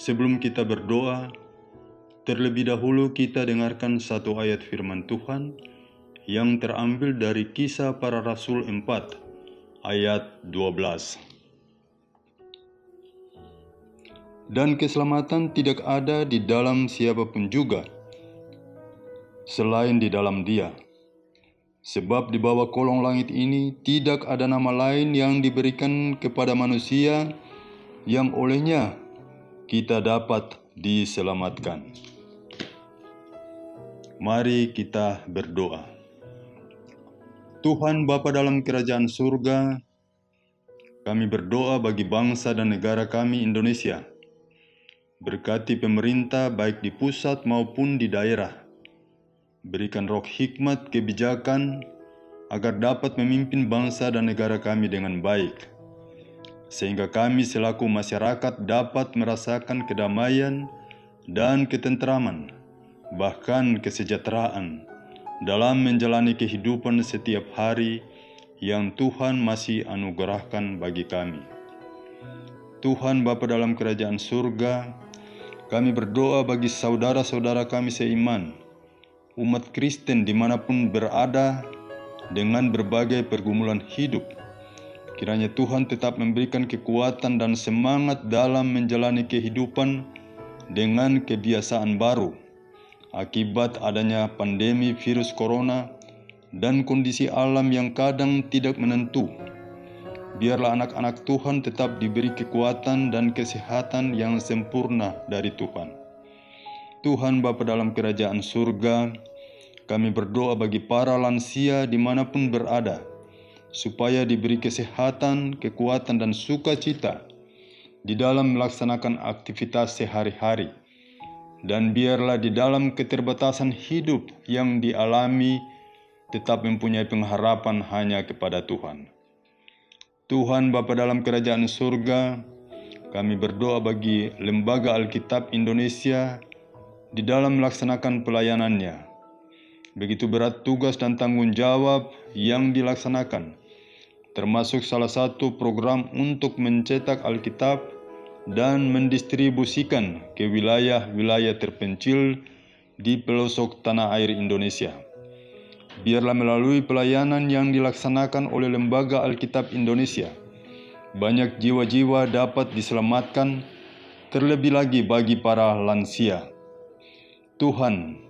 sebelum kita berdoa, terlebih dahulu kita dengarkan satu ayat firman Tuhan yang terambil dari kisah para rasul 4 ayat 12. Dan keselamatan tidak ada di dalam siapa pun juga, selain di dalam dia Sebab di bawah kolong langit ini tidak ada nama lain yang diberikan kepada manusia yang olehnya kita dapat diselamatkan. Mari kita berdoa. Tuhan Bapa dalam kerajaan surga, kami berdoa bagi bangsa dan negara kami Indonesia. Berkati pemerintah baik di pusat maupun di daerah Berikan roh hikmat kebijakan agar dapat memimpin bangsa dan negara kami dengan baik. Sehingga kami selaku masyarakat dapat merasakan kedamaian dan ketentraman, bahkan kesejahteraan dalam menjalani kehidupan setiap hari yang Tuhan masih anugerahkan bagi kami. Tuhan Bapa dalam kerajaan surga, kami berdoa bagi saudara-saudara kami seiman, umat Kristen di mana pun berada dengan berbagai pergumulan hidup. Kiranya Tuhan tetap memberikan kekuatan dan semangat dalam menjalani kehidupan dengan kebiasaan baru akibat adanya pandemi virus corona dan kondisi alam yang kadang tidak menentu. Biarlah anak-anak Tuhan tetap diberi kekuatan dan kesehatan yang sempurna dari Tuhan. Tuhan Bapa dalam kerajaan surga, kami berdoa bagi para lansia di mana pun berada, supaya diberi kesehatan, kekuatan, dan sukacita di dalam melaksanakan aktivitas sehari-hari. Dan biarlah di dalam keterbatasan hidup yang dialami, tetap mempunyai pengharapan hanya kepada Tuhan. Tuhan Bapa dalam kerajaan surga, kami berdoa bagi Lembaga Alkitab Indonesia di dalam melaksanakan pelayanannya, Begitu berat tugas dan tanggung jawab yang dilaksanakan, termasuk salah satu program untuk mencetak Alkitab dan mendistribusikan ke wilayah-wilayah terpencil di pelosok tanah air Indonesia. Biarlah melalui pelayanan yang dilaksanakan oleh Lembaga Alkitab Indonesia, banyak jiwa-jiwa dapat diselamatkan, terlebih lagi bagi para lansia. Tuhan,